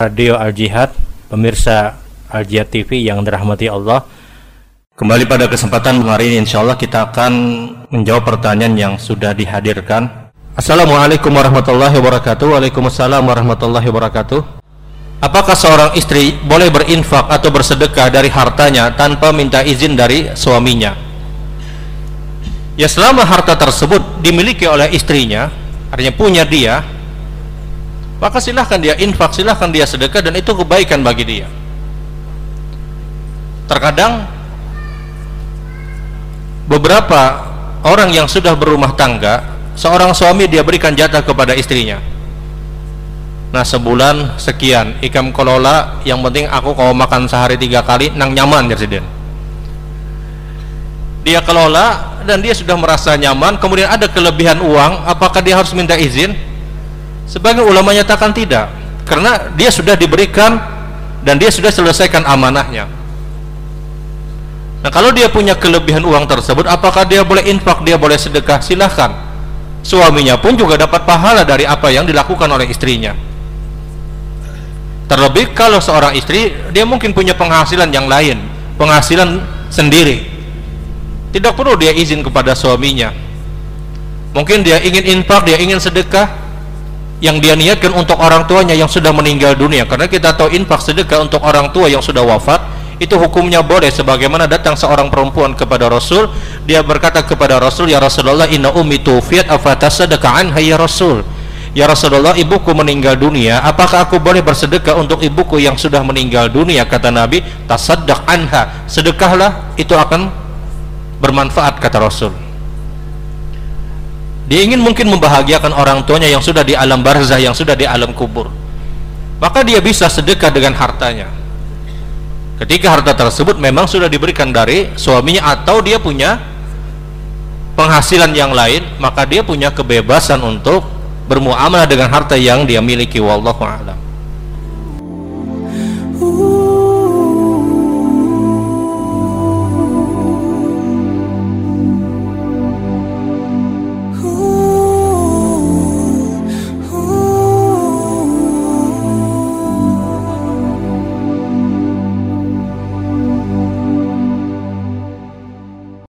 Radio Al Jihad, pemirsa Al Jihad TV yang dirahmati Allah. Kembali pada kesempatan hari ini insya Allah kita akan menjawab pertanyaan yang sudah dihadirkan. Assalamualaikum warahmatullahi wabarakatuh. Waalaikumsalam warahmatullahi wabarakatuh. Apakah seorang istri boleh berinfak atau bersedekah dari hartanya tanpa minta izin dari suaminya? Ya selama harta tersebut dimiliki oleh istrinya, artinya punya dia, maka silahkan dia infak, silahkan dia sedekah dan itu kebaikan bagi dia. Terkadang beberapa orang yang sudah berumah tangga, seorang suami dia berikan jatah kepada istrinya. Nah sebulan sekian, ikam kelola, yang penting aku kalau makan sehari tiga kali, nang nyaman presiden. Dia kelola dan dia sudah merasa nyaman kemudian ada kelebihan uang apakah dia harus minta izin sebagai ulama nyatakan tidak. Karena dia sudah diberikan dan dia sudah selesaikan amanahnya. Nah kalau dia punya kelebihan uang tersebut apakah dia boleh infak dia boleh sedekah? Silahkan. Suaminya pun juga dapat pahala dari apa yang dilakukan oleh istrinya. Terlebih kalau seorang istri dia mungkin punya penghasilan yang lain penghasilan sendiri. Tidak perlu dia izin kepada suaminya. Mungkin dia ingin infak dia ingin sedekah yang dia niatkan untuk orang tuanya yang sudah meninggal dunia. Karena kita tahu infak sedekah untuk orang tua yang sudah wafat itu hukumnya boleh sebagaimana datang seorang perempuan kepada Rasul. Dia berkata kepada Rasul ya Rasulullah inna ummi tufiat afatasadaka anha ya Rasul. Ya Rasulullah ibuku meninggal dunia. Apakah aku boleh bersedekah untuk ibuku yang sudah meninggal dunia? Kata Nabi tasaddaq anha. Sedekahlah itu akan bermanfaat kata Rasul dia ingin mungkin membahagiakan orang tuanya yang sudah di alam barzah yang sudah di alam kubur. Maka dia bisa sedekah dengan hartanya. Ketika harta tersebut memang sudah diberikan dari suaminya atau dia punya penghasilan yang lain maka dia punya kebebasan untuk bermuamalah dengan harta yang dia miliki. Wallahu a'lam